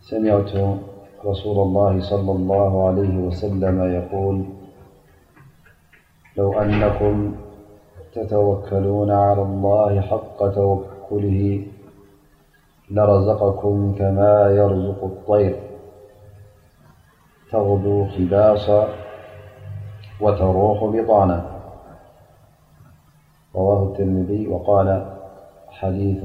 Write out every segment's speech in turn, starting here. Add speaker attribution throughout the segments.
Speaker 1: سمعت رسول الله صلى الله عليه وسلم يقول لو أنكم تتوكلون على الله حق توكله لرزقكم كما يرزق الطير تغذو خماصا وتروح بطانا رواه الترمذي وقال حديث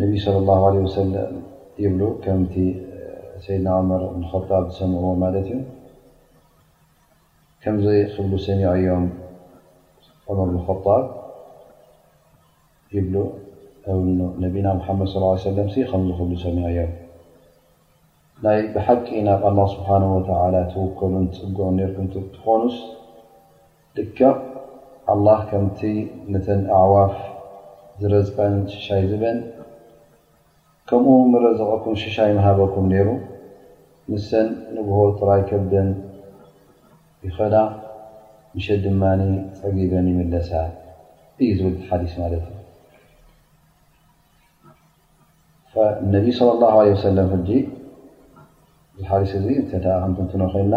Speaker 1: ነቢ ስ ላ ለ ወሰለም ይብሉ ከምቲ ሰይድና ዑመር እብን ጣብ ዝሰምዕዎ ማለት እዩ ከምዚ ክብሉ ሰሚዐዮም ዑመር ብን ጣብ ይብሉ ነቢና ሓመድ ስ ሰለም ከምዚ ክብሉ ሰሚዐዮም ናይ ብሓቂ ናብ ኣላ ስብሓን ወተላ ትውከሉን ትፅግዑ ርኩም ትኾኑስ ልክዕ ኣላህ ከምቲ ነተን ኣዕዋፍ ዝረዝቀን ሽሻይ ዝህበን ከምኡ ምረዘቐኩም ሽሻይ ምሃበኩም ነይሩ ንሰን ንግሆ ጥራይ ከብደን ይኸዳ ምሸት ድማ ፀጊበን ይምለሳ እዩ ዝብል ሓዲስ ማለት እዩ ነቢ صለ ላه ለ ሰለም ሕጂ እዚ ሓዲስ እዚ እተ ከምትንትኖ ኮይንና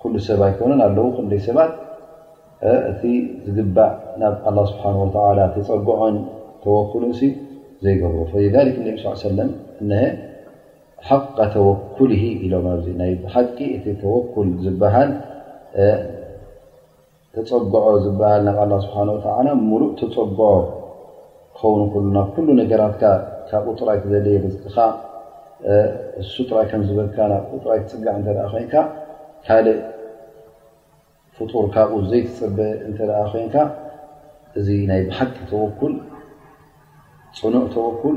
Speaker 1: ኩሉ ሰብ ኣይኮነን ኣለዉ ክንደይ ሰባት እቲ ዝግባእ ናብ ኣላ ስብሓን ወተላ ተፀግዖን ተወኩልንሲ ዘይገብሩ ፈሊዛሊክ ነቢ ስ ሰለም እነሀ ሓቃ ተወኩልሂ ኢሎም ኣብዚ ናይ ብሓቂ እቲ ተወኩል ዝበሃል ተጸግዖ ዝበሃል ናብ ኣላ ስብሓን ወተዓላ ምሉእ ተጸግዖ ክኸውን ክሉ ናብ ኩሉ ነገራትካ ካብኡ ጥራይ ክዘለየ ርዝቅኻ እሱ ጥራይ ከም ዝበካ ናብኡ ጥራይ ትጽጋዕ እንተ ኮንካ ካልእ ፍጡር ካብኡ ዘይትጽበ እንተ ኮንካ እዚ ናይ ብሓቂ ተወኩል ፅኑዕ ተወኩል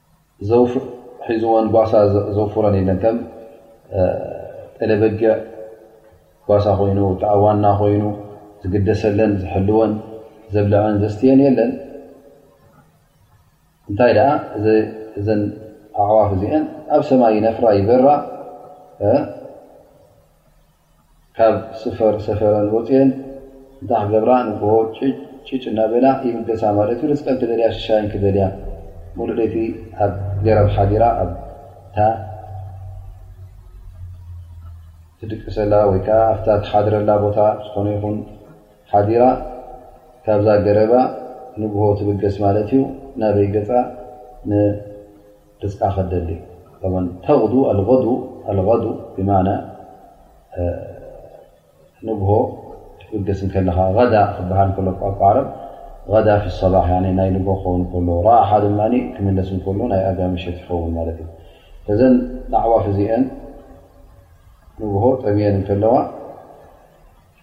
Speaker 1: ሒዝዎን ጓሳ ዘውፍሮን የለን ከም ጠለበጊዕ ጓሳ ኮይኑ ወዓ ዋና ኮይኑ ዝግደሰለን ዝሕልወን ዘብልዐን ዘስትየን የለን እንታይ ደኣ እዘን ኣዕዋፍ እዚአን ኣብ ሰማይ ነፍራ ይበራ ካብ ስፈር ሰፈረን ወፅየን እንታይ ክገብራ ንግሆ ጭጭ እናበላ ይብገሳ ማለት እዩ። ርዝቀን ክደልያ ሽሻየን ክደልያ ሙሉእ ለይቲ ኣብ ገረብ ሓዲራ ኣብታ ትድቅሰላ ወይ ከዓ ኣብታ ትሓድረላ ቦታ ዝኾነ ይኹን ሓዲራ ካብዛ ገረባ ንግሆ ትብገስ ማለት እዩ። ናበይ ገፃ? ርዝቃ ከደሊ ተغዱ ኣልغዱ ብማና ንግሆ ክትብገስ ከለኻ ዳ ክበሃል ከሎ ቋቋ ዓረብ ዳ ፊ صባሕ ናይ ንግ ክኸውን ከሎ ረሓ ድማ ክምለስ ከሎ ናይ ኣጋ ምሸት ይኸውን ማለት እዩ ከዘን ናዕዋፍ እዚአን ንግሆ ጠምየን ከለዋ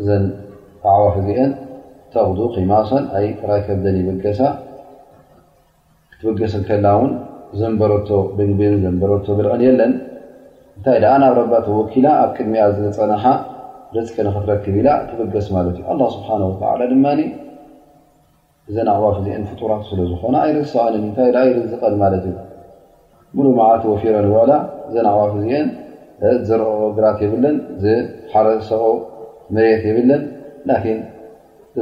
Speaker 1: እዘን ኣዕዋፍ እዚአን ተቕዱ ኺማሰን ኣይ ጥራይ ከብደን ይብገሳ ክትብገስ ከላ ውን ዘንበረቶ ምግብን ዘንበረቶ ብልዕን የለን እንታይ ደኣ ናብ ረባ ተወኪላ ኣብ ቅድሚኣ ዝፀናሓ ርዝቂ ንክትረክብ ኢላ ትብገስ ማለት እዩ ኣላ ስብሓን ወተላ ድማ እዘን ኣዕዋፍ እዚኤን ፍጡራት ስለ ዝኾና ኣይርሰኣንን እንታይ ደኣ ይርዝቐን ማለት እዩ ሙሉእ መዓልቲ ወፊረን ይውዕላ እዘን ኣዕዋፍ እዚኤን ዝዘርኦ ግራት የብለን ዝሓረሰኦ መሬት የብለን ላኪን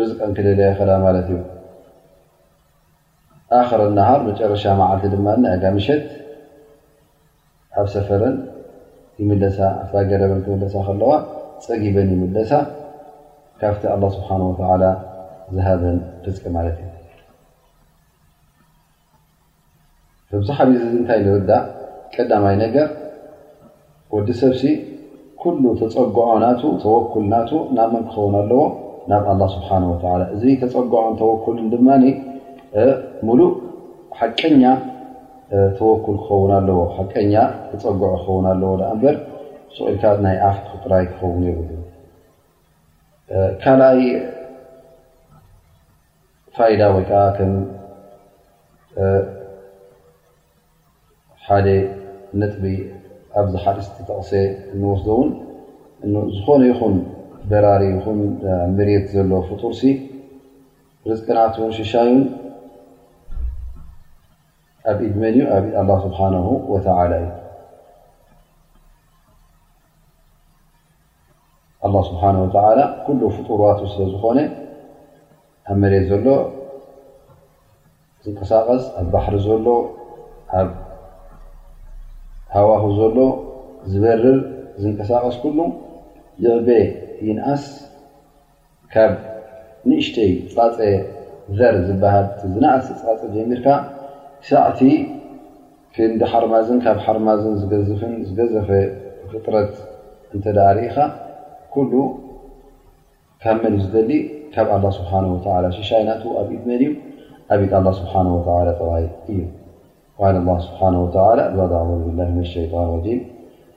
Speaker 1: ርዝቀን ክደልያ ይኸዳ ማለት እዩ ኣክረ ነሃር መጨረሻ መዓልቲ ድማ ናይ ኣጋ ምሸት ኣብ ሰፈረን ይምለሳ ኣፍራ ገረበን ክምለሳ ከለዋ ፀጊበን ይምለሳ ካብቲ ኣላ ስብሓን ወተላ ዝሃበን ርፅቂ ማለት እዩ ከምዚ ሓዲት እዚ እንታይ ንርዳእ ቀዳማይ ነገር ወዲ ሰብሲ ኩሉ ተፀግዖ ናቱ ተወኩል ናቱ ናብ መን ክኸውን ኣለዎ ናብ ኣላ ስብሓን ወተላ እዚ ተፀግዖን ተወኩልን ድማ ሙሉእ ሓቀኛ ተወኩል ክኸውን ኣለዎ ሓቀኛ ተፀግዖ ክኸውን ኣለዎ ዳኣ እምበር ሱቕ ኢልካ ናይ ኣፍ ጥራይ ክኸውን የብሉን ካልኣይ ፋይዳ ወይ ከዓ ከም ሓደ ነጥቢ ኣብዚ ሓዲስ ተጠቕሰ እንወስዶ እውን ዝኾነ ይኹን በራሪ ይኹን ምሬት ዘሎ ፍጡርሲ ርዝቅናቱን ሽሻዩን ኣብ ኢድ መን እዩ ኣብ ኢድ ኣላህ ስብሓነሁ ወተዓላ እዩ። ኣላህ ስብሓነሁ ወተዓላ ኩሉ ፍጡራቱ ስለ ዝኾነ ኣብ መሬት ዘሎ ዝንቀሳቐስ ኣብ ባሕሪ ዘሎ ኣብ ሃዋሁ ዘሎ ዝበርር ዝንቀሳቐስ ኩሉ ይዕበ ይንኣስ ካብ ንእሽተይ ፃፀ ዘር ዝበሃል እቲ ዝነኣሰ ፃፀ ጀሚርካ ክሳዕ እቲ ክንዲ ሓርማዝን ካብ ሓርማዝን ዝገዝፍን ዝገዘፈ ፍጥረት እንተድኣ ርኢኻ ኩሉ ካብ መን እዩ ዝደሊ ካብ ኣላ ስብሓን ወተላ ሽሻይ ናቱ ኣብ ኢድ መን እዩ ኣብ ኢድ ኣላ ስብሓን ወተላ ጥራይ እዩ ቃል ኣላ ስብሓን ወተላ ባዕዳ ኣዙ ብላ ምን ሸይጣን ረጂም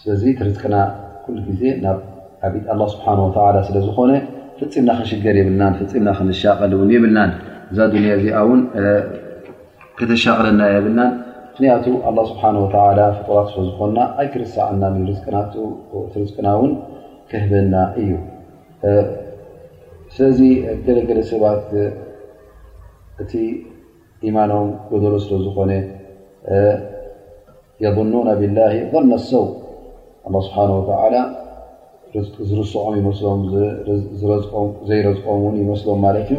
Speaker 1: ስለዚ እቲ ርዝቅና ኩሉ ግዜ ናብ ዓቢድ ኣላ ስብሓን ወተላ ስለ ዝኾነ ፍፂምና ክንሽገር የብልናን ፍፂምና ክንሻቐል እውን የብልናን እዛ ዱንያ እዚኣ እውን ከተሻቕለና የብልናን ምክንያቱ ኣላ ስብሓን ወተላ ፍጡራት ስለ ዝኾንና ኣይክርሳዓና ዩ ርዝቅናቲ ርዝቅና እውን ክህበና እዩ ስለዚ ገለገለ ሰባት እቲ ኢማኖም ጎደሎ ስለ ዝኾነ የظኑና ብላሂ ظነ ሰው ኣላህ ስብሓን ወተላ ርዝቂ ዝርስዖም ይመስሎም ዘይረዝቆም ውን ይመስሎም ማለት እዩ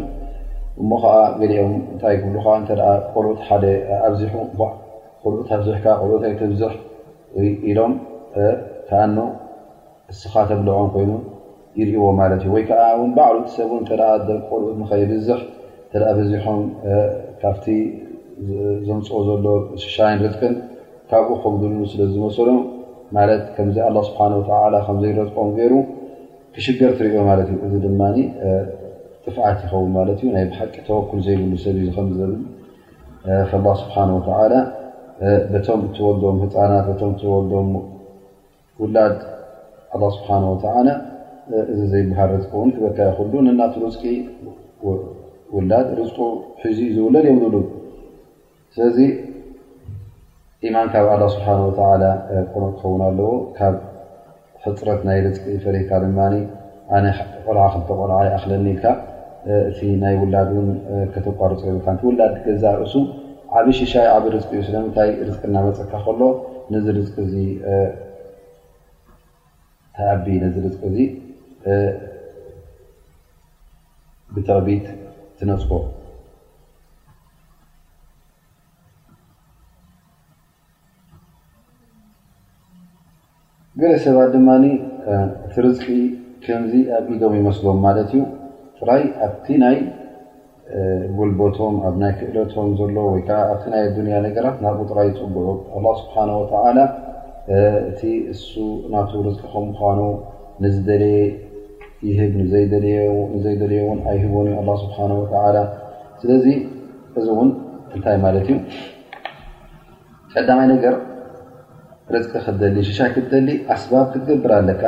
Speaker 1: እሞ ከዓ ገሊኦም እንታይ ክብሉካ እንተ ቆልኡት ሓደ ኣብዚሑ ቆልኡት ኣብዝሕካ ቆልኡት ኣይተብዝሕ ኢሎም ተኣኑ እስኻ ተብልዖም ኮይኑ ይርእዎ ማለት እዩ ወይ ከዓ ውን ባዕሉ እቲ ሰብ እተ ደቂ ቆልኡት ንኸይብዝሕ እተ በዚሖም ካብቲ ዘምፅኦ ዘሎ ሽሻይን ርጥቅን ካብኡ ከጉድሉ ስለ ዝመሰሎም ማለት ከምዚ ኣላ ስብሓን ወተላ ከምዘይረጥቆም ገይሩ ክሽገር ትርእዮ ማለት እዩ እዚ ድማ ጥፍዓት ይኸውን ማለት እዩ ናይ ብሓቂ ተወኩል ዘይብሉ ሰብ እዩ ዝከም ዘብል ላ ስብሓን ወተላ በቶም እትወልዶም ህፃናት ቶም እትወልዶም ውላድ ኣላ ስብሓን ወተዓላ እዚ ዘይበሃል ርዝቂ እውን ክበካ ይክሉ ንናቱ ርዝቂ ውላድ ርዝቁ ሒዙ ዩ ዝውለድ የብሉሉ ስለዚ ኢማን ካብ ኣላ ስብሓን ወተዓላ ቁኑዕ ክኸውን ኣለዎ ካብ ሕፅረት ናይ ርዝቂ ፈሊካ ድማ ኣነ ቆልዓ ክልተ ቆልዓ ይኣክለኒ ኢልካ እቲ ናይ ውላድ ውን ከተቋርፆ የብልካ ንቲ ውላድ ገዛእ ርእሱ ዓብ ሽሻይ ዓብ ርዝቂ እዩ ስለምንታይ ርዝቂ እናመፀካ ከሎ ነዚ ርዝቂ እዚ ተኣቢ ነዚ ርዝቂ እዚ ብትዕቢት ትነፅጎ ገለ ሰባት ድማ እቲ ርዝቂ ከምዚ ኣብ ኢዶም ይመስሎም ማለት እዩ ጥራይ ኣብቲ ናይ ጎልቦቶም ኣብ ናይ ክእለቶም ዘሎ ወይ ከዓ ኣብቲ ናይ ኣዱንያ ነገራት ናብኡ ጥራይ ይፅግዑ ኣላ ስብሓን ወተዓላ እቲ እሱ ናቱ ርዝቂ ከም ምዃኑ ንዝደለየ ይህብ ንዘይደለየ ውን ኣይህቦን እዩ ኣላ ስብሓን ወተዓላ ስለዚ እዚ እውን እንታይ ማለት እዩ ቀዳማይ ነገር ርቂ ክትደሊ ሽሻይ ክትደሊ ኣስባብ ክትገብር ኣለካ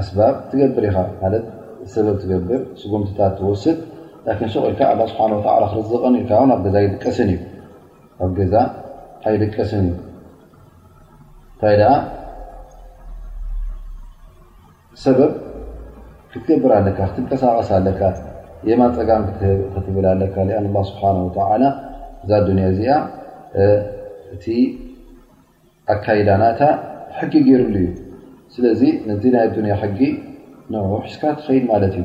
Speaker 1: ኣስባብ ትገብር ኢኻ ማለት ሰበብ ትገብር ስጉምትታት ትወስድ ላን ሱቅ ኢልካ ኣላ ስብሓን ወላ ክርዝቕን ኢልካ ውን ኣብ ገዛ ይድቀስን እዩ ኣብ ገዛ ኣይድቀስን እዩ እንታይ ደኣ ሰበብ ክትገብር ኣለካ ክትንቀሳቀስ ኣለካ የማን ፀጋም ክትብል ኣለካ ኣን ላ ስብሓን ወተላ እዛ ኣዱንያ እዚኣ እቲ ኣካይዳ ናታ ሕጊ ገይሩሉ እዩ ስለዚ ነዚ ናይ ኣዱንያ ሕጊ ንዑ ሕስካ ትኸይድ ማለት እዩ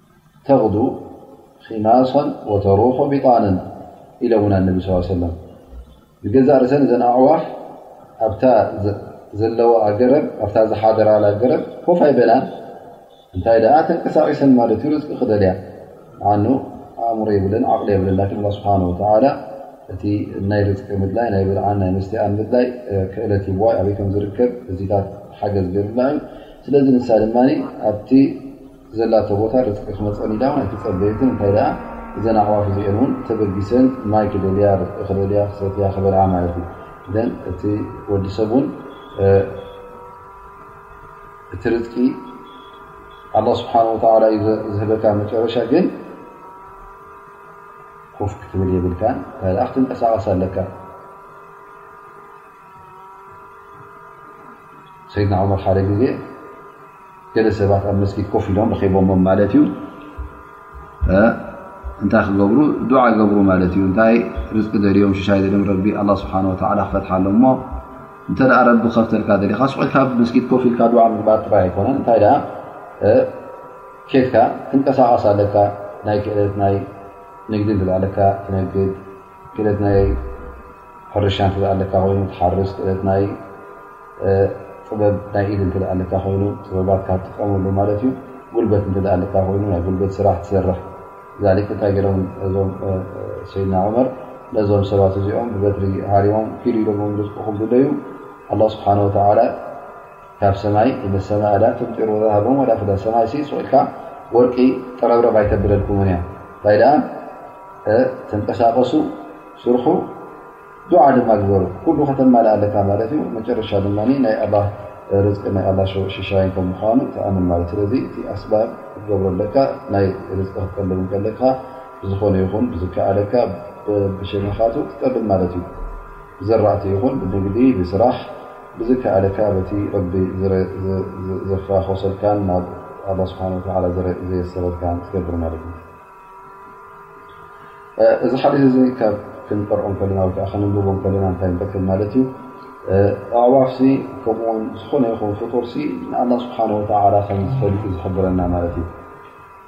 Speaker 1: ተቕዱ ኺማሶን ወተሩሑ ቢጣንን ኢሎምና ነቢ ስ ሰለም ንገዛእ ርእሰን እዘን ኣዕዋፍ ኣብታ ዘለዋ ኣገረብ ኣብታ ዝሓደራላ ኣገረብ ኮፍ ኣይበላን እንታይ ደኣ ተንቀሳቒሰን ማለት እዩ ርዝቂ ክደልያ ኣኑ ኣእምሮ የብለን ዓቕሊ የብለን ላኪን ላ ስብሓን ወተዓላ እቲ ናይ ርዝቂ ምድላይ ናይ ብልዓን ናይ መስትኣን ምድላይ ክእለት ሂዋ ኣበይ ከም ዝርከብ እዚታት ሓገዝ ገይሩላ እዩ ስለዚ ንሳ ድማ ኣብቲ ዘላቶ ቦታ ርዝቂ ክመፀን ኢላ ውን ኣይትፀበየትን እንታይ ደኣ እዘን ኣዕዋፍ እዚኤን ውን ተበጊሰን ማይ ክደልያ ርዝቂ ክደልያ ክሰትያ ክበልዓ ማለት እዩ እዘን እቲ ወዲ ሰብ ውን እቲ ርዝቂ ኣላ ስብሓን ወተላ እዩ ዝህበካ መጨረሻ ግን ኮፍ ክትብል የብልካ እንታይ ደኣ ክትንቀሳቐስ ኣለካ ሰይድና ዑመር ሓደ ግዜ ገለ ሰባት ኣብ መስጊድ ኮፍ ኢሎም ረኺቦሞም ማለት እዩ እንታይ ክገብሩ ዱዓ ገብሩ ማለት እዩ እንታይ ርዝቂ ደልዮም ሽሻይ ደልዮም ረቢ ኣላ ስብሓን ወተላ ክፈትሓሎ እሞ እንተ ረቢ ከፍተልካ ደሊካ ስዑትካ መስጊድ ኮፍ ኢልካ ዱዓ ምግባር ጥራይ ኣይኮነን እንታይ ደኣ ኬትካ ትንቀሳቀስ ኣለካ ናይ ክእለት ናይ ንግዲ ንብዕለካ ትነግድ ክእለት ናይ ሕርሻ እተ ኣለካ ኮይኑ ትሓርስ ክእለት ናይ ጥበብ ናይ ኢድ እተ ኣለካ ኮይኑ ጥበባትካ ትጥቀመሉ ማለት እዩ ጉልበት እተ ኣለካ ኮይኑ ናይ ጉልበት ስራሕ ትሰርሕ ዛሊክ እንታይ ገሮም እዞም ሰይድና ዑመር ነዞም ሰባት እዚኦም ብበትሪ ሃሪሞም ኪዱ ኢሎም ዝኹም ዝለዩ ኣላ ስብሓን ወተላ ካብ ሰማይ ይመሰማ እዳ ትምጢሩ ርሃቦም ወላ ፍዳ ሰማይ ሲ ስቁኢልካ ወርቂ ጠረብረብ ኣይተብለልኩምን እያ እንታይ ደኣ ተንቀሳቀሱ ስርሑ ዱዓ ድማ ግበሩ ኩሉ ከተማልኣ ኣለካ ማለት እዩ መጨረሻ ድማ ናይ ኣላ ርዝቂ ናይ ኣላ ሽሻይ ከም ምኳኑ ትኣምን ማለት ስለዚ እቲ ኣስባብ ክትገብሮ ኣለካ ናይ ርዝቂ ክትጠልብ ከለካ ብዝኾነ ይኹን ብዝከኣለካ ብሸነካቱ ትጠልብ ማለት እዩ ብዘራእቲ ይኹን ብንግዲ ብስራሕ ብዝከኣለካ በቲ ረቢ ዘፋኾሰልካን ናብ ኣላ ስብሓን ወተላ ዘየሰረልካን ትገብር ማለት እዩ እዚ ሓዲስ እዚ ካብ ክንቀርዖም ከለና ወይከዓ ክንንብቦም ከለና እንታይ ንረክብ ማለት እዩ ኣዕዋፍሲ ከምኡውን ዝኾነ ይኹን ፍጡርሲ ንኣላ ስብሓን ወተላ ከም ዝፈልጥ ዝሕብረና ማለት እዩ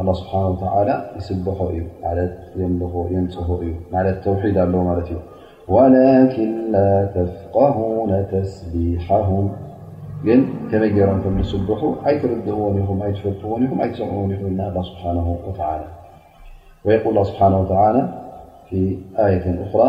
Speaker 1: الله سبحانه وتعالى توحيد ولكن لا تفقهون تسبيحهم تمرا ثم سبحو أي تردونهمتونهم أ تسونهمالله سبحانه وتعالى ويقول الله سبحانه وتعالى في آية أخرى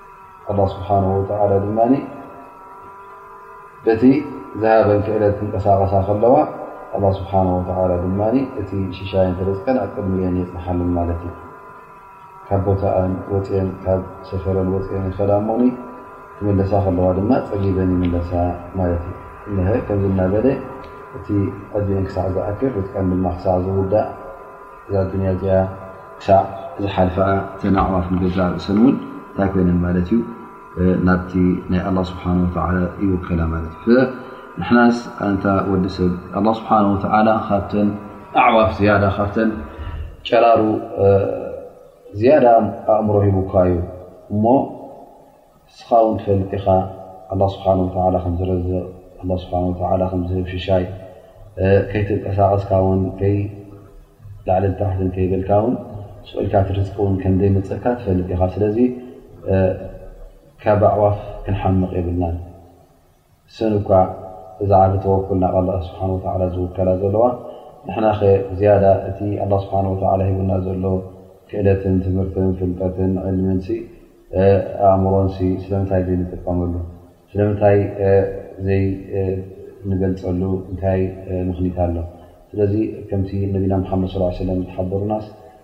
Speaker 1: ኣላ ስብሓን ወተላ ድማ በቲ ዝሃበን ክእለት ክንቀሳቐሳ ከለዋ ኣላ ስብሓ ወላ ድማ እቲ ሽሻይን ተረፅቀን ኣብ ቅድሚየን የፅንሓልን ማለት እዩ ካብ ቦታኣን ወፅን ካብ ሰፈረን ወፅን ይከዳ ሞኒ ክምለሳ ከለዋ ድማ ፀጊበን ይምለሳ ማለት እዩ እሀ ከምዚ እናበለ እቲ ዕድሚኤን ክሳዕ ዝኣክል ርፅቀን ድማ ክሳዕ ዝውዳእ እዛ ኣዱንያ እዚኣ ክሳዕ ዝሓልፋኣ እተን ኣዕዋፍ ንገዛእ ርእሰን እውን እንታይ ኮይነን ማለት እዩ ናብቲ ናይ ኣላ ስብሓን ወተላ ይውከላ ማለት እዩ ንሕናስ ኣንታ ወዲ ሰብ ኣላ ስብሓን ወተላ ካብተን ኣዕዋፍ ዝያዳ ካብተን ጨራሩ ዝያዳ ኣእምሮ ሂቡካ እዩ እሞ ንስኻ ውን ትፈልጥ ኢኻ ኣላ ስብሓን ወተላ ከም ዝረዝቕ ኣላ ስብሓን ወተላ ከም ዝህብ ሽሻይ ከይተንቀሳቐስካ ውን ከይ ላዕሊ ታሕትን ከይበልካ ውን ስቁኢልካ ትርዝቂ ውን ከምዘይ መፀካ ትፈልጥ ኢኻ ስለዚ ካብ ኣዕዋፍ ክንሓምቕ የብልናን ስን እኳ እዛ ዓዲ ተወክል ናብ ኣላ ስብሓን ወተዓላ ዝውከላ ዘለዋ ንሕናኸ ብዝያዳ እቲ ኣላ ስብሓን ወተዓላ ሂቡና ዘሎ ክእለትን ትምህርትን ፍልጠትን ዕልምንሲ ኣእምሮንሲ ስለምንታይ ዘይንጥቀመሉ ስለምንታይ ዘይንበልፀሉ እንታይ ምኽኒት ኣሎ ስለዚ ከምቲ ነቢና ሙሓመድ ስ ሰለም ዝሓበሩናስ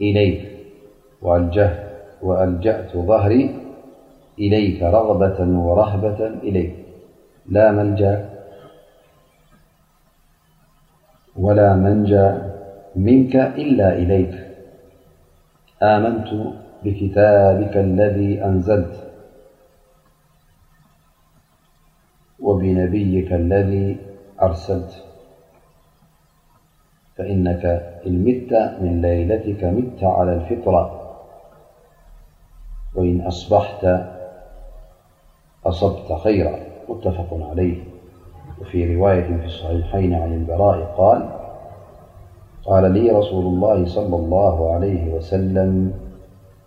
Speaker 1: إليك وألجأت ظهري إليك رغبة ورهبة إليك لا ملجأ ولا منجى منك إلا إليك آمنت بكتابك الذي أنزلت وبنبيك الذي أرسلت فإنك إن مت من ليلتك مت على الفطرة وإن أصبحت أصبت خيرا متفق عليه وفي رواية في الصحيحين عن البراء قال قال لي رسول الله صلى الله عليه وسلم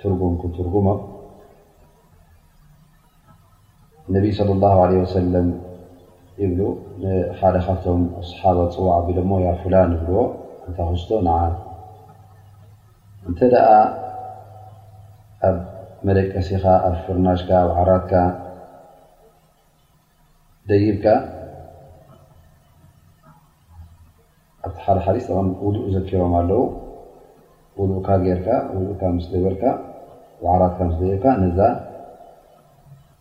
Speaker 1: ትርጉም ክንትርጉሞ ነቢ صለ ላه ለ ወሰለም ይብሉ ንሓደ ካብቶም ኣስሓባ ፅዋዕ ኣቢሎሞ ያ ፍላን ይብልዎ ኣንታ ክስቶ ንዓ እንተ ደኣ ኣብ መደቀሲኻ ኣብ ፍርናሽካ ኣብ ዓራትካ ደይብካ ኣብቲ ሓደ ሓዲስ ጠቐም ውድኡ ዘኪሮም ኣለዉ ውድኡካ ጌርካ ውድኡካ ምስ ገበርካ ውዓላትካ ምስ ደይብካ ነዛ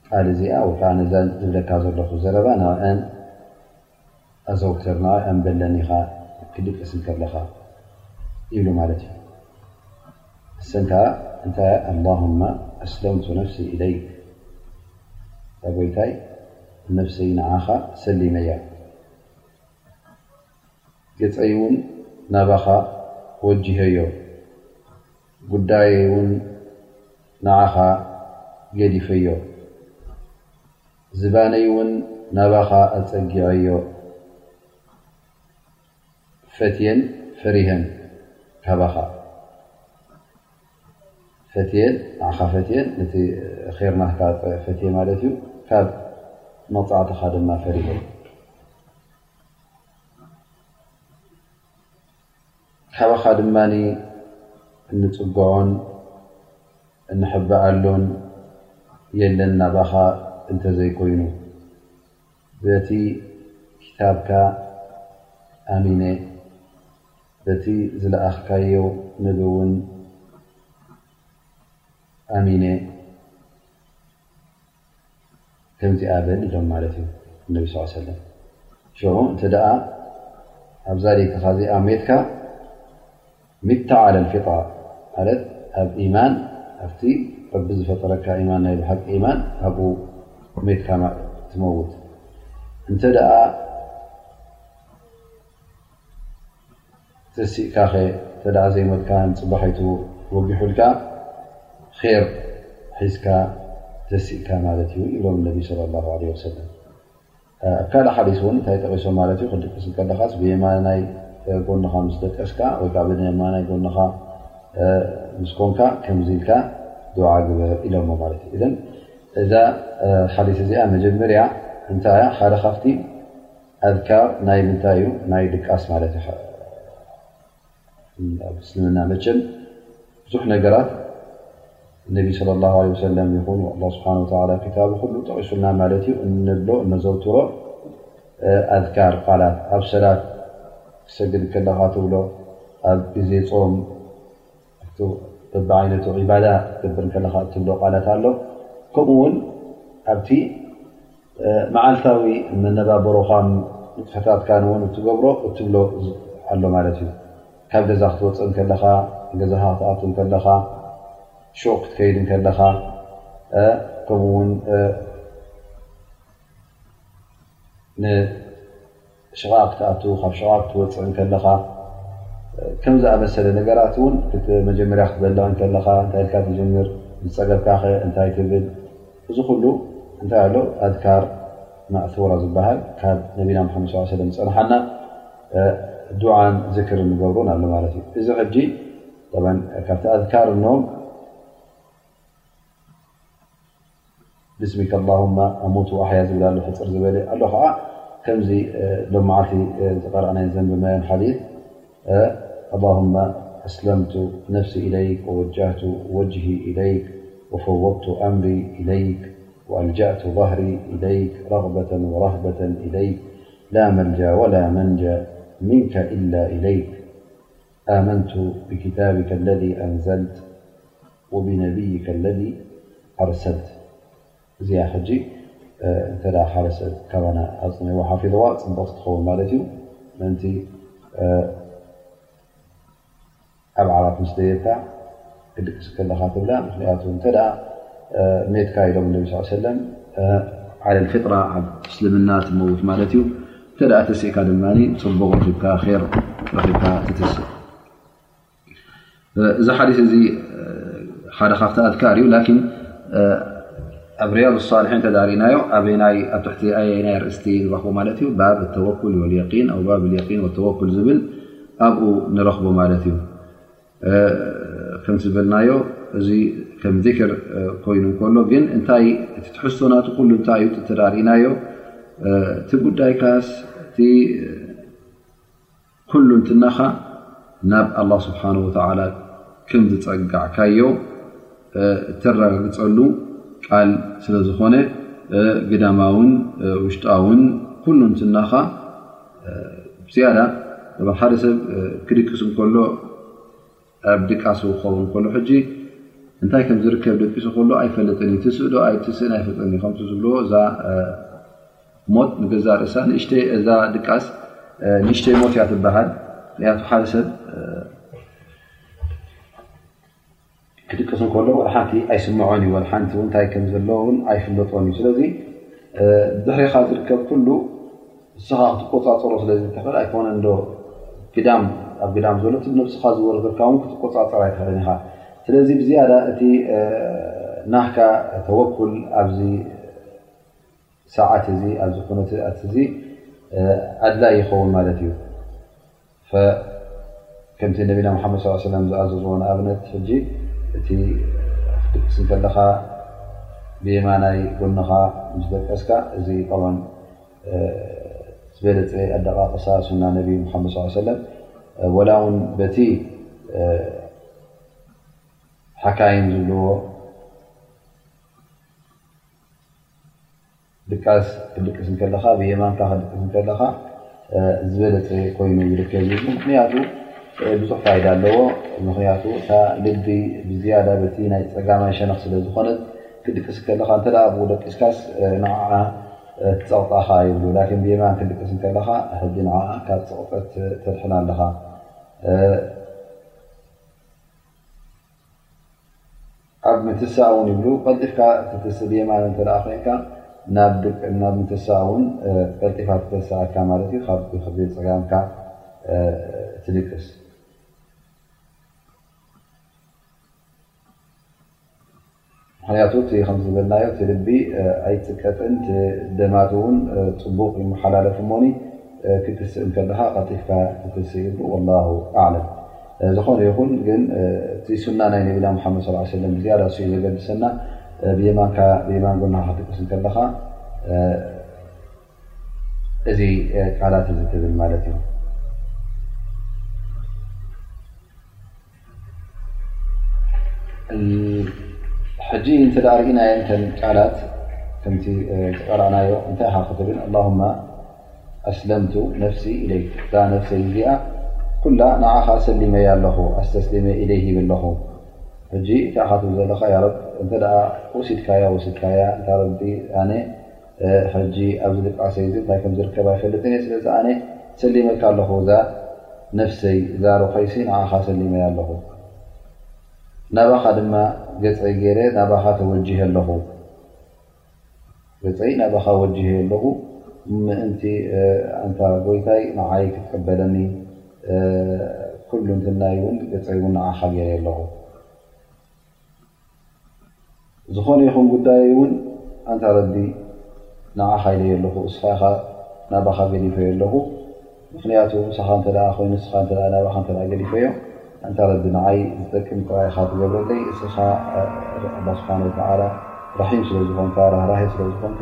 Speaker 1: ቃል እዚኣ ወይከዓ ነዘን ዝብለካ ዘለኹ ዘረባ ንዕአን ኣዘውትር ንዕኦም በለን ኢኻ ክድቅስ እንከለኻ ኢሉ ማለት እዩ እሰን ከኣ እንታይ ኣላሁመ ኣስለምቱ ነፍሲ ኢለይክ እታ ጎይታይ ነፍሰይ ንዓኻ ሰሊመያ ገፀይ ውን ናባኻ ወጅሀዮ ጉዳየይ ውን ንዓኻ ገዲፈዮ ዝባነይውን ናባኻ ኣጸጊዐዮ፣ ፈትየን ፈሪሀን ካባኻ። ፈትየን ንዓኻ ፈትየን ነቲ ር ናካ ፈትየ ማለት እዩ ካብ መቕጻዕትኻ ድማ ፈሪሀን ካባኻ ድማ እንፅበዎን እንሕበኣሉን የለን ናባኻ እንተዘይኮይኑ በቲ ክታብካ ኣሚነ በቲ ዝለኣኽካዮ ነቢ ውን ኣሚነ። ከምዚኣ በል ኢሎም ማለት እዩ እነቢ ስ ሰለም ሽዑ እንተ ደኣ ኣብዛ ደይትኻ እዚኣ ሜትካ ሚታ ዓለ ልፊጣ ማለት ኣብ ኢማን ኣብቲ ረቢ ዝፈጠረካ ኢማን ናይ ብሓቂ ኢማን ኣብኡ ሜትካ ትመውት እንተ ደኣ ተሲእካኸ ተደኣ ዘይሞትካ ንፅባሒቱ ወጊሑልካ ኼር ሒዝካ ተሲእካ ማለት እዩ ይብሎም ነቢ ለ ላ ለ ወሰለም ኣብ ካልእ ሓዲስ እውን እንታይ ጠቂሶም ማለት እዩ ክትድቅስ ከለኻስ ብየማናይ ጎንኻ ምስ ደቀስካ ወይከዓ ብየማናይ ጎንኻ ምስ ኮንካ ከምዚኢልካ ድዓ ግበር ኢሎሞ ማለት እዩ እዛ ሓዲስ እዚኣ መጀመርያ እንታይ ሓደ ካብቲ ኣድካር ናይ ምንታይ እዩ ናይ ድቃስ ማለት እዩ ኣብ እስልምና መቸም ብዙሕ ነገራት ነቢ صለ ላه ለ ሰለም ይኹን ኣ ስብሓ ላ ክታቡ ኩሉ ጠቂሱልና ማለት እዩ እንብሎ እነዘውትሮ ኣድካር ቃላት ኣብ ሰላት ክሰግድ ከለኻ ትብሎ ኣብ ግዜ ፆም ኣብቲ በብዓይነቱ ዒባዳ ክትገብር እንከለኻ እትብሎ ቃላት ኣሎ ከምኡ ውን ኣብቲ መዓልታዊ መነባበሮኻን ንጥፈታትካን እውን እትገብሮ እትብሎ ኣሎ ማለት እዩ ካብ ገዛ ክትወፅእ እንከለኻ ገዛኻ ክትኣት እንከለኻ ሹቅ ክትከይድ እንከለኻ ከምኡ ውን ሽቓቕ ክትኣቱ ካብ ሽቓቕ ክትወፅእ እንከለኻ ከም ዝኣመሰለ ነገራት እውን መጀመርያ ክትበልዕ እንከለኻ እንታይ ኢልካ ትጀምር ዝፀገብካኸ እንታይ ትብል እዚ ኩሉ እንታይ ኣሎ ኣድካር ማእራ ዝበሃል ካብ ነቢና መሓመድ ስ ሰለም ዝፀንሓና ዱዓን ዝክር ንገብሩን ኣሎ ማለት እዩ እዚ ሕጂ ካብቲ ኣድካር እኖም ብስሚ ኣሞ ኣሕያ ዝብ ሕፅር ዝበለ ኣዓ مز لو معلت اعن حديث اللهم أسلمت نفسي إليك ووجهت وجهي إليك وفوضت أمري إليك وألجأت ظهري إليك رغبة ورهبة إليك لا ملجى ولا منجى منك إلا إليك آمنت بكتابك الذي أنزلت ወብነብይከ ለዚ ኣርሰልት እዚኣ ሕጂ እንተ ሓደ ሰብ ካባና ኣጽኒዕዋ ሓፊዝዋ ጽብቕቲ ትኸውን ማለት እዩ ምእንቲ ኣብ ዓራት ምስ ደየብካ ክድቅስ ከለኻ ትብላ ምክንያቱ እንተ ሜትካ ኢሎም ነቢ ስ ሰለም ዓለል ፊጥራ ኣብ እስልምና ትመውት ማለት እዩ እንተ ተሲእካ ድማ ጽቡቕ ርኪብካ ር ረኪብካ ትትስእ እዚ ሓዲስ እዚ ሓደ ካብቲ ኣድካር እዩ ላኪን ኣብ ርያድ ሳልሒን ተዳሪእናዮ ኣበናይ ኣብ ትሕቲ ኣየናይ ኣርእስቲ ንረኽቦ ማለት እዩ ባብ ተወኩል ወልየቂን ኣው ባብ ልየቂን ወተወኩል ዝብል ኣብኡ ንረኽቦ ማለት እዩ ከምቲ ዝበልናዮ እዚ ከም ዚክር ኮይኑ ከሎ ግን እንታይ እቲ ትሕዝቶ ናቱ ኩሉ እንታይ እዩ ተዳሪእናዮ እቲ ጉዳይካስ እቲ ኩሉ እንትናኻ ናብ ኣላ ስብሓን ወተዓላ ከም ዝፀጋዕካዮ እተረጋግፀሉ ቃል ስለ ዝኾነ ግዳማውን ውሽጣውን ኩሉ እንትናኻ ዝያዳ ሓደ ሰብ ክድቅስ እንከሎ ኣብ ድቃሱ ክኸውን ከሎ ሕጂ እንታይ ከም ዝርከብ ደቂሱ ከሎ ኣይፈልጥን እዩ ትንስእ ዶ ኣይትንስእን ኣይፈልጥን እዩ ከምቲ ዝብልዎ እዛ ሞት ንገዛ ርእሳ ንእሽተይ እዛ ድቃስ ንእሽተይ ሞት እያ ትበሃል ምክንያቱ ሓደ ሰብ ክድቅስ ከሎ ሓንቲ ኣይስምዖን እዩ ሓንቲ ን እንታይ ከም ዘለዎውን ኣይፍለጦን እዩ ስለዚ ድሕሪካ ዝርከብ ኩሉ ንስኻ ክትቆፃፀሮ ስለዘይትኽእል ኣይኮነን ዶ ግዳም ኣብ ግዳም ዘሎ እቲ ብነብስኻ ዝወረደካ ውን ክትቆፃፀር ኣይትኽእልን ኢኻ ስለዚ ብዝያዳ እቲ ናህካ ተወኩል ኣብዚ ሰዓት እዚ ኣብዚ ኩነትት እዚ ኣድላይ ይኸውን ማለት እዩ ከምቲ ነቢና ሓመድ ስ ሰለም ዝኣዘዝዎ ንኣብነት ሕጂ እቲ ክትድቅስ ከለኻ ብየማናይ ጎንኻ ምስ ደቀስካ እዚ ን ዝበለፀ ኣደቃቅሳ ሱና ነቢ ሓመድ ስ ሰለም ወላ ውን በቲ ሓካይም ዝብልዎ ድቃስ ክድቅስ እንከለኻ ብየማንካ ክድቅስ እንከለኻ ዝበለፀ ኮይኑ ይርከብ እዩ ምክንያቱ ብዙሕ ፋይዳ ኣለዎ ምክንያቱ እታ ልቢ ብዝያዳ በቲ ናይ ፀጋማይ ሸነኽ ስለ ዝኾነት ክድቅስ ከለኻ እተ ኣብኡ ደቂስካስ ንዓዓ ትፀቕጣኻ ይብሉ ላን ብየማን ክድቅስ ከለኻ ሕዚ ንዓ ካብ ፀቕጠት ተድሕና ኣለኻ ኣብ ምትሳእ ውን ይብሉ ቀልጢፍካ ትትስ የማን እተ ኮይንካ ናብ ምትሳ ን ቀልጢፋ ትተስኣካ ማለት ዩ ካብ ክቢ ፀጋምካ ትድቅስ ምክንያቱ እቲ ከምዝበልናዮ እቲ ልቢ ኣይፅቀጥን ደማት ውን ፅቡቕ ይመሓላለፍ እሞኒ ክትስእ ከለካ ቀልጢፍካ ክትስእ ይብ ላሁ ኣለም ዝኾነ ይኹን ግን እቲ ሱና ናይ ነቢና ሓመድ ስ ሰለም ብዝያዳ ዩ ዘገድሰና ብየማንካ ብየማን ጎና ክትደቅስ ከለካ እዚ ቃላት እዚ ትብል ማለት እዩ ሕጂ እንተ ርእና የ እተ ቃላት ከምቲ ዝቀረእናዮ እንታይ ካ ክትብል ኣላሁማ ኣስለምቱ ነፍሲ ኢለይ እዛ ነፍሰይ እዚኣ ኩላ ንዓኻ ሰሊመያ ኣለኹ ኣስተስሊመ ኢለይ ሂብ ኣለኹ ሕጂ እታካ ትብ ዘለካ ያ ረ እንተ ወሲድካያ ወሲድካያ እታ ረ ኣነ ሕጂ ኣብዚ ድቃሰይ እዚ እንታይ ከም ዝርከብ ኣይፈልጥን እየ ስለዚ ኣነ ሰሊመካ ኣለኹ እዛ ነፍሰይ እዛ ሩሐይሲ ንዓኻ ሰሊመያ ኣለኹ ናባኻ ድማ ገፀይ ገይረ ናባኻ ተወጅሀ ኣለኹ ገፀይ ናባኻ ወጅሀ ኣለኹ ምእንቲ ኣንታ ጎይታይ ንዓይ ክትቀበለኒ ኩሉ እንትናይ እውን ገፀይ እውን ንዓኻ ገይረ ኣለኹ ዝኾነ ይኹን ጉዳየይ እውን ኣንታ ረቢ ንዓኻ ኢለ የለኹ እስኻ ኢኻ ናባኻ ገዲፈዮ ኣለኹ ምኽንያቱ ምሳኻ እተ ኮይኑ እስኻ እተ ናባኻ እተ ገዲፈዮ ኣንታ ረቢ ንዓይ ዝጠቅም ጥራይ ኢኻ ትገብረለይ እስኻ ስብሓን ወተዓላ ራሒም ስለ ዝኾንካ ራህራሂ ስለ ዝኾንካ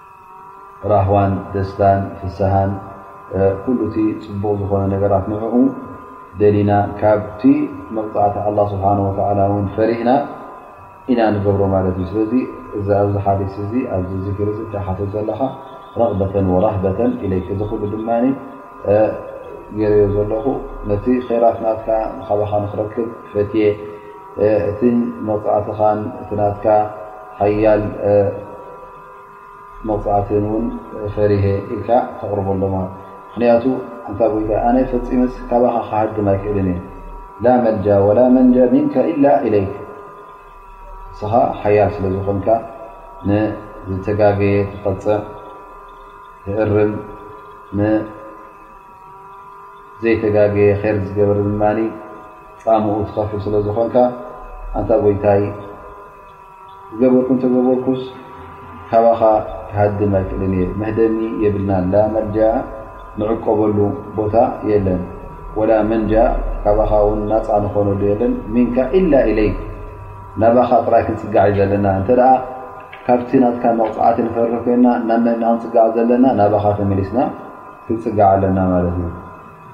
Speaker 1: ራህዋን ደስታን ፍስሃን ኩሉ እቲ ፅቡቕ ዝኾነ ነገራት ንዕኡ ደሊና ካብቲ መቕፃዕቲ ኣላ ስብሓን ወተዓላ እውን ፈሪህና ኢና ንገብሮ ማለት እዩ ስለዚ እዚ ኣብዚ ሓዲስ እዚ ኣብዚ ዝክር እዚ እተሓትት ዘለኻ ረቕበተን ወራህበተን ኢለይክ እዚ ኩሉ ድማ ገይረዮ ዘለኹ ነቲ ራት ናትካ ንካባኻ ንክረክብ ፈትየ እቲ መቕፃዕትኻን እቲ ናትካ ሓያል መብጻዕትን ውን ፈሪሀ ኢልካ ተቕርቦ ኣሎ ማለት ምኽንያቱ ኣንታ ጎይታ ኣነ ፈፂምስ ካባኻ ክሃድም ኣይክእልን እየ ላ መልጃ ወላ መንጃ ምንካ ኢላ ኢለይክ ንስኻ ሓያል ስለ ዝኾንካ ንዝተጋገየ ትቐፅዕ ትእርም ንዘይተጋገየ ር ዝገበር ድማ ፃምኡ ትኸፍል ስለ ዝኾንካ ኣንታ ጎይታይ ዝገበርኩ እንተገበርኩስ ካባኻ ክሃድም ኣይክእልን እየ መህደሚ የብልናን ላ መልጃ ንዕቆበሉ ቦታ የለን ወላ መንጃ ካባኻ ውን ናፃ ንኾነሉ የለን ምንካ ኢላ ኢለይ ናባኻ ጥራይ ክንፅጋዕ እዩ ዘለና እንተ ካብቲ ናትካ መቕፃዕቲ ንፈርህ ኮይና ናብ መና ክንፅጋዕ ዘለና ናባኻ ተመሊስና ክንፅጋዕ ኣለና ማለት እዩ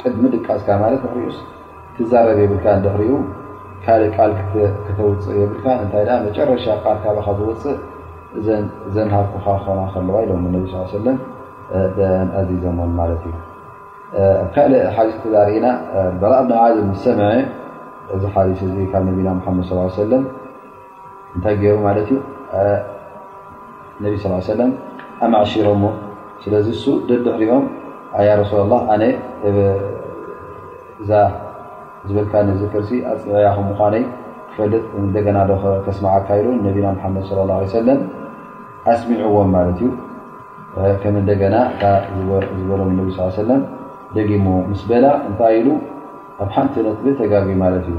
Speaker 1: ቅድሚ ድቃስካ ማለት ድሕሪኡስ ትዛረብ የብልካ ድሕሪኡ ካልእ ቃል ክተውፅእ የብልካ እንታይ ኣ መጨረሻ ቃል ካባኻ ዝወፅእ ዘንሃርኩኻ ክኾና ከለዋ ኢሎም ነቢ ስ ሰለም ኣዚዘሞን ማለት እዩ ኣብ ካልእ ሓዲስ ተዛርኢና በራእ ብን ዓዝ ዝሰምዐ እዚ ሓዲስ እዚ ካብ ነቢና ሓመድ ስ ሰለም እንታይ ገይሩ ማለት እዩ ነቢ ስ ሰለም ኣማዕሺሮሞ ስለዚ እሱ ደድሕሪኦም ኣያ ረሱላ ላ ኣነ እዛ ዝበልካ ንዝክርሲ ኣፅኒዐያ ከም ምኳነይ ክፈልጥ እንደገና ዶ ከስማዓካ ኢሉ ነቢና ሓመድ ለ ላ ሰለም ኣስሚዕዎም ማለት እዩ ከም እንደገና ዝበሎም ነቢ ስ ሰለም ደጊሞ ምስ በላ እንታይ ኢሉ ኣብ ሓንቲ ነጥቢ ተጋጊ ማለት እዩ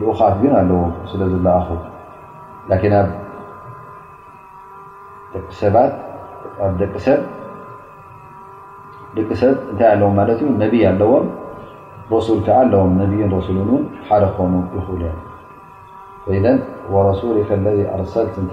Speaker 1: ልኡኻት ግን ኣለዎ ስለ ዝለኣኹ ላኪን ኣብ ደቂ ሰባት ኣብ ደቂ ሰብ ደቂ ሰብ እንታይ ኣለዎም ማለት እዩ ነብይ ኣለዎም ረሱል ከዓ ኣለዎም ነብይን ረሱልን እውን ሓደ ክኾኑ ይኽእሉ እዮም ኢዘን ወረሱሊከ ለዚ ኣርሰልት እንተ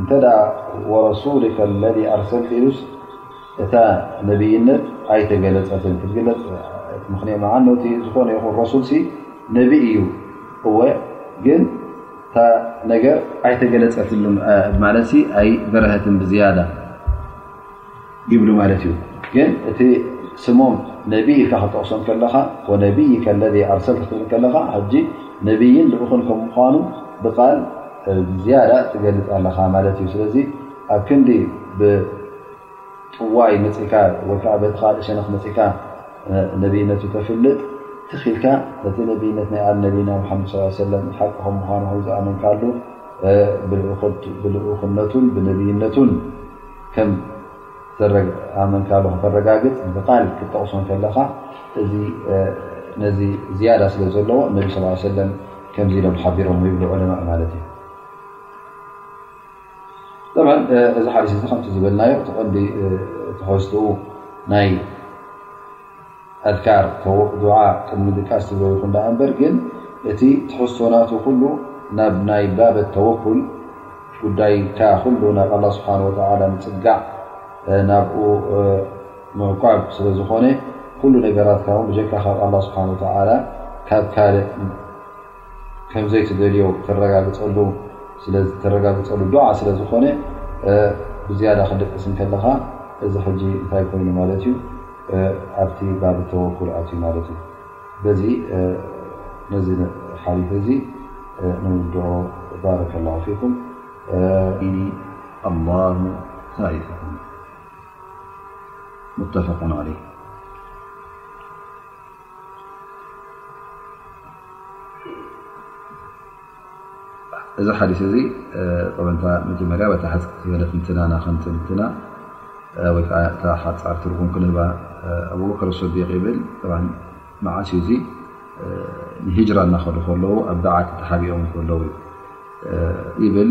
Speaker 1: እንተ ወረሱሊከ ለذ ኣርሰልት ኢሉስ እታ ነብይነት ኣይተገለፀትን ክትግለፅ ምኽንያት ዓ ነ ዝኾነ ይኹን ረሱል ሲ ነብ እዩ እወ ግን እታ ነገር ኣይተገለፀትሉ ማለት ኣይበረሀትን ብዝያዳ ይብሉ ማለት እዩ ግን እቲ ስሞም ነብይ ኢልካ ክጠቕሶም ከለኻ ወነብይ ከለ ኣርሰል ክትብል ከለኻ ሕጂ ነብይን ልኡኽን ከም ምኳኑ ብቃል ዝያዳ ትገልፅ ኣለኻ ማለት እዩ ስለዚ ኣብ ክንዲ ብጥዋይ መፅእካ ወይከዓ በቲ ካልእ ሸነክ መፅእካ ነብይነቱ ተፍልጥ ትኽኢልካ ነቲ ነብይነት ናይ ኣነብና ሓመድ ስ ሰለም ሓቂ ከም ምኳኑ ከምዝኣመንካሉ ብልኡኽነቱን ብነብይነቱን ከም ኣመንካሉ ከተረጋግፅ ብቃል ክትጠቕሶ ከለኻ እዚ ነዚ ዝያዳ ስለ ዘለዎ እነቢ ስ ሰለም ከምዚ ኢሎም ሓቢሮም ይብሉ ዑለማእ ማለት እዩ እዚ ሓዲስ እዚ ከምቲ ዝበልናዮ እቲ ቀንዲ ትሕዝትኡ ናይ ኣድካር፣ ዱዓ፣ ቅድሚ ድቃስ ትብሎ ይኹን ደኣ እምበር ግን እቲ ትሕዝቶ ናቱ ኩሉ ናብ ናይ ባብ ኣተወኩል ጉዳይካ ኩሉ ናብ ኣላ ስብሓን ወተዓላ ምፅጋዕ ናብኡ ምዕቋብ ስለ ዝኾነ ኩሉ ነገራትካ ውን ብጀካ ካብ ኣላ ስብሓን ወተዓላ ካብ ካልእ ከምዘይትደልዮ ተረጋግፀሉ ተረጋግፀሉ ዱዓ ስለዝኾነ ብዝያዳ ክደቅስ ከለኻ እዚ ሕጂ እንታይ ኮይኑ ማለት እዩ ኣብቲ ባብ ተወኩል ኣትዩ ማለት እዩ በዚ ነዚ ሓሊፍ እዚ ንውድኦ ባረከ ላ ፊኩም ኣላሁ ታሪፈኩም ሙተፈቁን ዓለይ እዚ ሓዲስ እዚ ጠበንታ መጀመርያ በታ ሕፅ ዝበለት ንትናና ከምትንትና ወይ ከዓ እታ ሓፃር ትርጉም ክንህባ ኣብበከር ስዲቅ ይብል መዓስ እዩ እዙ ንሂጅራ እናኸዱ ከለዉ ኣብ ዳዓት ተሓቢኦም ከለዉ ይብል።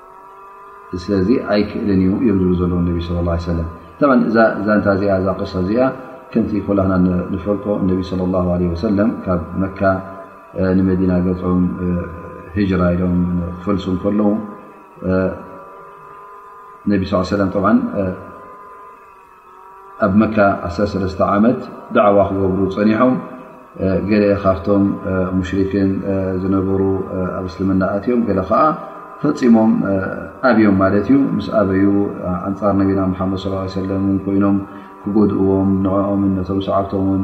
Speaker 1: ስለዚ ኣይክእልን እዩ እዮም ዝብሉ ዘለዉ ነቢ ስለ ላ ሰለም ጠ እዛ ዛንታ እዚኣ እዛ ቅሳ እዚኣ ከምቲ ኮላህና ንፈልጦ እነቢ ስለ ላ ለ ወሰለም ካብ መካ ንመዲና ገፆም ሂጅራ ኢሎም ክፈልሱ ከለዉ ነቢ ስ ሰለም ጠ ኣብ መካ ዓሰርተ ሰለስተ ዓመት ዳዕዋ ክገብሩ ጸኒሖም ገለ ካብቶም ሙሽሪክን ዝነበሩ ኣብ እስልምና ኣትዮም ገለ ከዓ ፈፂሞም ኣብዮም ማለት እዩ ምስ ኣበዩ ኣንፃር ነቢና መሓመድ ስ ሰለም ን ኮይኖም ክጎድእዎም ንዕኦምን ነቶም ሰዓብቶምን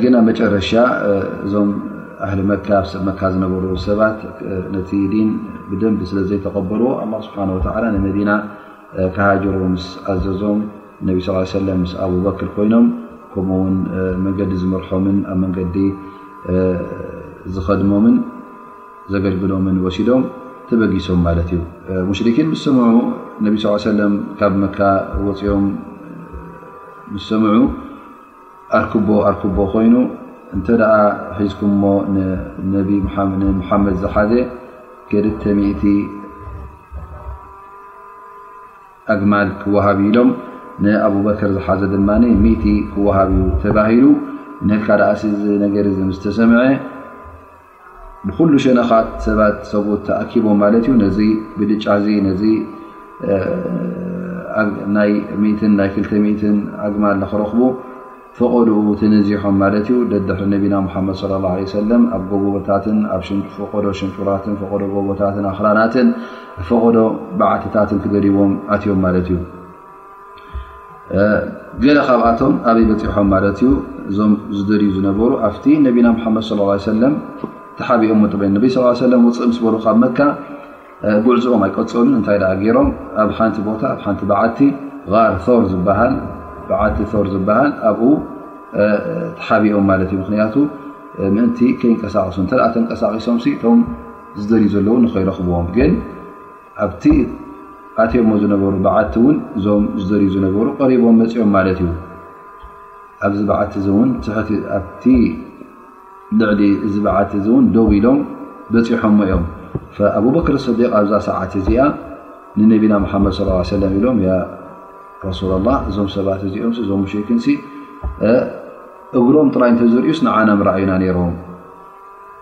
Speaker 1: ግን ኣብ መጨረሻ እዞም ኣህሊ መካ ብ ሰብ መካ ዝነበሩ ሰባት ነቲ ዲን ብደንቢ ስለ ዘይተቐበልዎ ኣላ ስብሓን ወተላ ንመዲና ክሃጀሩ ምስ ኣዘዞም ነቢ ስ ሰለም ምስ ኣቡበክር ኮይኖም ከምኡ ውን መንገዲ ዝመርሖምን ኣብ መንገዲ ዝኸድሞምን ዘገልግሎምን ወሲዶም ተበጊሶም ማለት እዩ ሙሽሪኪን ምስ ሰምዑ ነቢ ስ ሰለም ካብ መካ ወፂኦም ምስ ሰምዑ ኣርክቦ ኣርክቦ ኮይኑ እንተ ደኣ ሒዝኩምሞ ንነቢ ሙሓመድ ዝሓዘ ገድተ ሚእቲ ኣግማል ክወሃብ ኢሎም ንኣብበከር ዝሓዘ ድማ ሚእቲ ክወሃብ እዩ ተባሂሉ ንህልካ ደኣ ሲ እዚ ነገር እ ዝተሰምዐ ብኩሉ ሸነኻት ሰባት ሰብኡት ተኣኪቦም ማለት እዩ ነዚ ብልጫ እዚ ነዚ ናይ ሚትን ናይ ክልተ ሚትን ኣግማ ንክረኽቡ ፈቐድኡ ተነዚሖም ማለት እዩ ደድሕሪ ነቢና ሙሓመድ ስለ ላ ለ ሰለም ኣብ ጎቦቦታትን ኣብ ፈቐዶ ሽንጡራትን ፈቐዶ ጎቦታትን ኣክራናትን ፈቐዶ ባዓትታትን ክደልዎም ኣትዮም ማለት እዩ ገለ ካብኣቶም ኣበይ በፂሖም ማለት እዩ እዞም ዝደልዩ ዝነበሩ ኣብቲ ነቢና ሓመድ صለ ሰለ ተሓቢኦም መጥበ ነቢ ስ ሰለ ውፅእ ምስ በሉ ካብ መካ ጉዕዝኦም ኣይቀፀሉን እንታይ ደኣ ገይሮም ኣብ ሓንቲ ቦታ ኣብ ሓንቲ በዓቲ ር ር ዝበሃል በዓቲ ር ዝበሃል ኣብኡ ተሓቢኦም ማለት እዩ ምክንያቱ ምእንቲ ከይንቀሳቀሱ እተ ተንቀሳቂሶም ቶም ዝደልዩ ዘለዉ ንከይረክብዎም ግን ኣብቲ ኣትዮሞ ዝነበሩ በዓቲ እውን እዞም ዝድርዩ ዝነበሩ ቀሪቦም መፅኦም ማለት እዩ ኣብዚ በዓቲ እዚ እውን ትሕቲ ኣብቲ ልዕሊ እዚ በዓቲ እዚ እውን ደው ኢሎም በፂሖሞ እዮም ኣብበክር ስዲቅ ኣብዛ ሰዓት እዚኣ ንነቢና ሙሓመድ ስ ሰለም ኢሎም ያ ረሱላ ላ እዞም ሰባት እዚኦም እዞም ሙሽኪን እግሮም ጥራይ እንተዝርእዩስ ንዓና ምረኣዩና ነይሮም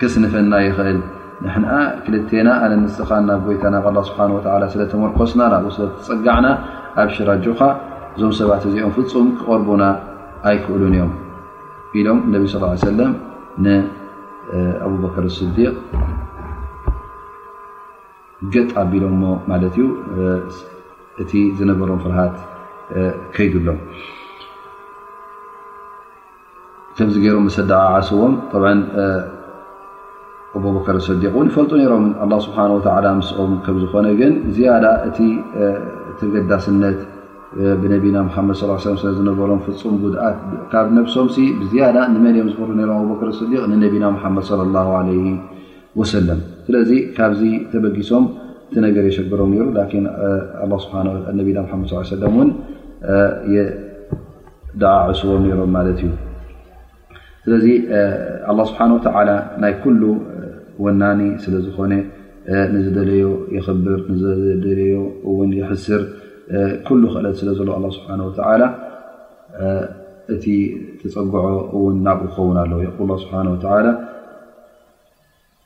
Speaker 1: ከስንፈና ይኽእል ንሕና ክልቴና ኣነ ንስኻን ናብ ጎይታ ናብ ኣላ ስብሓን ወላ ስለ ተመርኮስና ናብኡ ስለ ትፀጋዕና ኣብ ሽራጆኻ እዞም ሰባት እዚኦም ፍፁም ክቐርቡና ኣይክእሉን እዮም ኢሎም ነቢ ስ ሰለም ንኣብበከር ስዲቅ ገጥ ኣቢሎሞ ማለት እዩ እቲ ዝነበሮም ፍርሃት ከይዱሎም ከምዚ ገይሮም ምስ ኣደዓዓስዎም ኣቦበከር ሰዲቅ ን ይፈልጡ ነሮም ኣ ስብሓ ምስኦም ከምዝኾነ ግን ዝያዳ እቲ ተገዳስነት ብነቢና ሓመድ ስ ስለዝነበሮም ፍፁም ጉድኣት ካብ ነብሶም ብዝያዳ ንመን እዮም ዝፈሩ ም ኣቦበከር ስዲቅ ንነቢና ሓመድ ለ ላ ለ ወሰለም ስለዚ ካብዚ ተበጊሶም እቲ ነገር የሸግሮም ሩ ና ሓመድ ሰለ ን ደዓዕስዎ ነይሮም ማለት እዩ ስለዚ ኣላ ስብሓን ወተላ ናይ ኩሉ ወናኒ ስለ ዝኾነ ንዝደለዮ ይኽብር ንዝደለዮ እውን ይሕስር ኩሉ ክእለት ስለ ዘሎ ኣ ስብሓን ወተላ እቲ ተፀግዖ እውን ናብኡ ክኸውን ኣለዉ የል ስብሓን ወተላ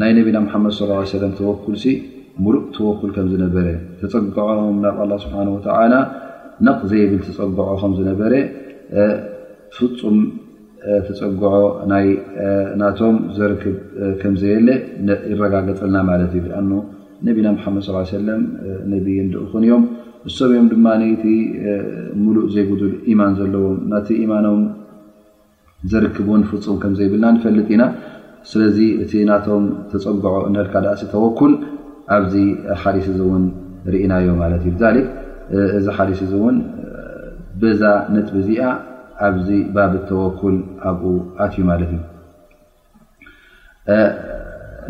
Speaker 1: ናይ ነቢና ሙሓመድ ስ ላ ሰለም ተወኩልሲ ሙሉእ ተወኩል ከም ዝነበረ ተፀግዖም ናብ ኣላ ስብሓን ወተዓላ ነቕ ዘይብል ተፀግዖ ከም ዝነበረ ፍፁም ተፀግዖ ናይ ናቶም ዘርክብ ከም ዘየለ ይረጋገፀልና ማለት እዩ ኣኑ ነቢና ሙሓመድ ስ ሰለም ነቢይን ልእኹን እዮም እሶም እዮም ድማ እቲ ሙሉእ ዘይጉዱል ኢማን ዘለዎም ናቲ ኢማኖም ዘርክብ ውን ፍፁም ከምዘይብልና ንፈልጥ ኢና ስለዚ እቲ ናቶም ተፀግዖ እነልካ ዳኣሲ ተወኩል ኣብዚ ሓዲስ እዚ እውን ርኢናዮ ማለት እዩ ዛሊክ እዚ ሓዲስ እዚ እውን በዛ ነጥቢ እዚኣ ኣብዚ ባብ ተወኩል ኣብኡ ኣትዩ ማለት እዩ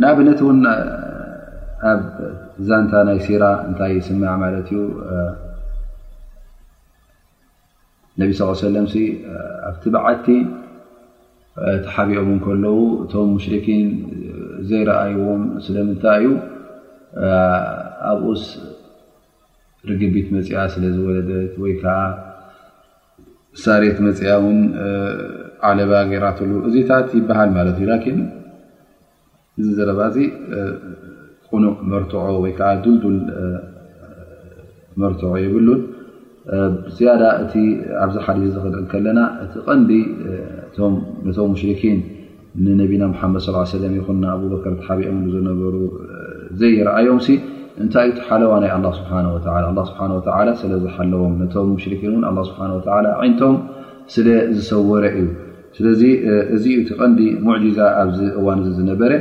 Speaker 1: ንኣብነት እውን ኣብ ዛንታ ናይ ሲራ እንታይ ይስማዕ ማለት እዩ ነቢ ስ ሰለም ኣብቲ በዓቲ ተሓቢኦም ከለዉ እቶም ሙሽርኪን ዘይረኣይዎም ስለምንታይ እዩ ኣብኡስ ርግቢት መፅኣ ስለ ዝወለደት ወይ ከዓ ሳሬት መፅኣ ውን ዓለባ ገይራትሉ እዚታት ይበሃል ማለት እዩ እዚ ዘረባ እዚ ቁኑዕ መርትዖ ወይ ከዓ ዱልዱል መርትዖ የብሉን። ብዝያዳ እቲ ኣብዚ ሓዲስ እዚ ክንርኢ ከለና እቲ ቀንዲ እቶም ነቶም ሙሽርኪን ንነቢና ሙሓመድ ስ ሰለም ይኹን ንኣብበከር ተሓቢኦምሉ ዝነበሩ ዘይረኣዮም ሲ እንታይ እዩ እቲ ሓለዋ ናይ ኣላ ስብሓን ወተዓላ ኣላ ስብሓን ወተዓላ ስለ ዝሓለዎም ነቶም ሙሽርኪን እውን ኣላ ስብሓን ወተዓላ ኣዒንቶም ስለ ዝሰወረ እዩ። ስለዚ እዚ እዩ እቲ ቀንዲ ሙዕጂዛ ኣብዚ እዋን እዚ ዝነበረ።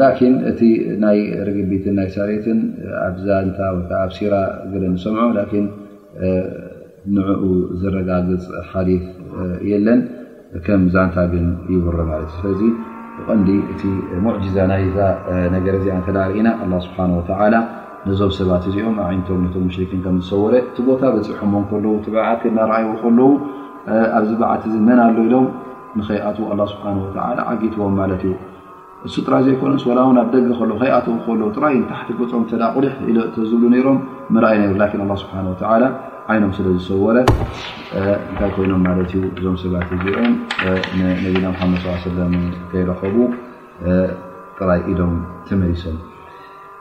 Speaker 1: ላኪን እቲ ናይ ርግቢትን ናይ ሳሬትን ኣብ ዛንታ ወይ ከዓ ኣብ ሲራ ገለ ንሰምዖ ላኪን ንዕኡ ዝረጋግፅ ሓዲት የለን ከም ዛንታ ግን ይውረ ማለት እዩ። ስለዚ ብቀንዲ እቲ ሙዕጂዛ ናይ እዛ ነገር እዚኣ እንተ ርኢና ኣላ ስብሓን ወተዓላ ነዞም ሰባት እዚኦም ኣዒንቶም ነቶም ሙሽሪኪን ከም ዝሰወረ እቲ ቦታ በፂሖሞ ከለዉ እቲ በዓቲ እናረኣይዎ ከለዉ ኣብዚ በዓቲ እዚ መን ኣሎ ኢሎም ንኸይኣትዉ ኣላ ስብሓን ወላ ዓጊትዎም ማለት እዩ እሱ ጥራይ ዘይኮነስ ወላ ውን ኣብ ደገ ከሎ ከይኣትዉ ከሎ ጥራይ ታሕቲ ገፆም እተ ቁሊሕ ኢሎ እተዝብሉ ነይሮም ምርኣይ ነይሩ ላኪን ኣላ ስብሓን ወላ ዓይኖም ስለ ዝሰወረ እንታይ ኮይኖም ማለት እዩ እዞም ሰባት እዚኦም ነቢና ሓመድ ስ ሰለም ከይረኸቡ ጥራይ ኢሎም ተመሊሶም